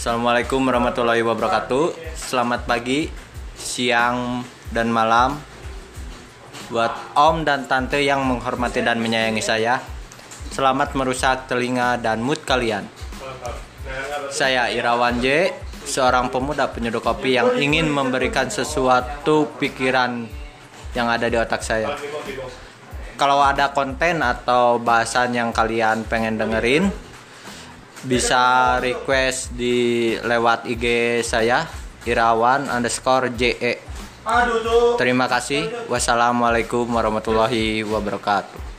Assalamualaikum warahmatullahi wabarakatuh. Selamat pagi, siang, dan malam buat om dan tante yang menghormati dan menyayangi saya. Selamat merusak telinga dan mood kalian. Saya Irawan J, seorang pemuda penyeduh kopi yang ingin memberikan sesuatu pikiran yang ada di otak saya. Kalau ada konten atau bahasan yang kalian pengen dengerin, bisa request di lewat IG saya Irawan underscore JE. Terima kasih. Wassalamualaikum warahmatullahi wabarakatuh.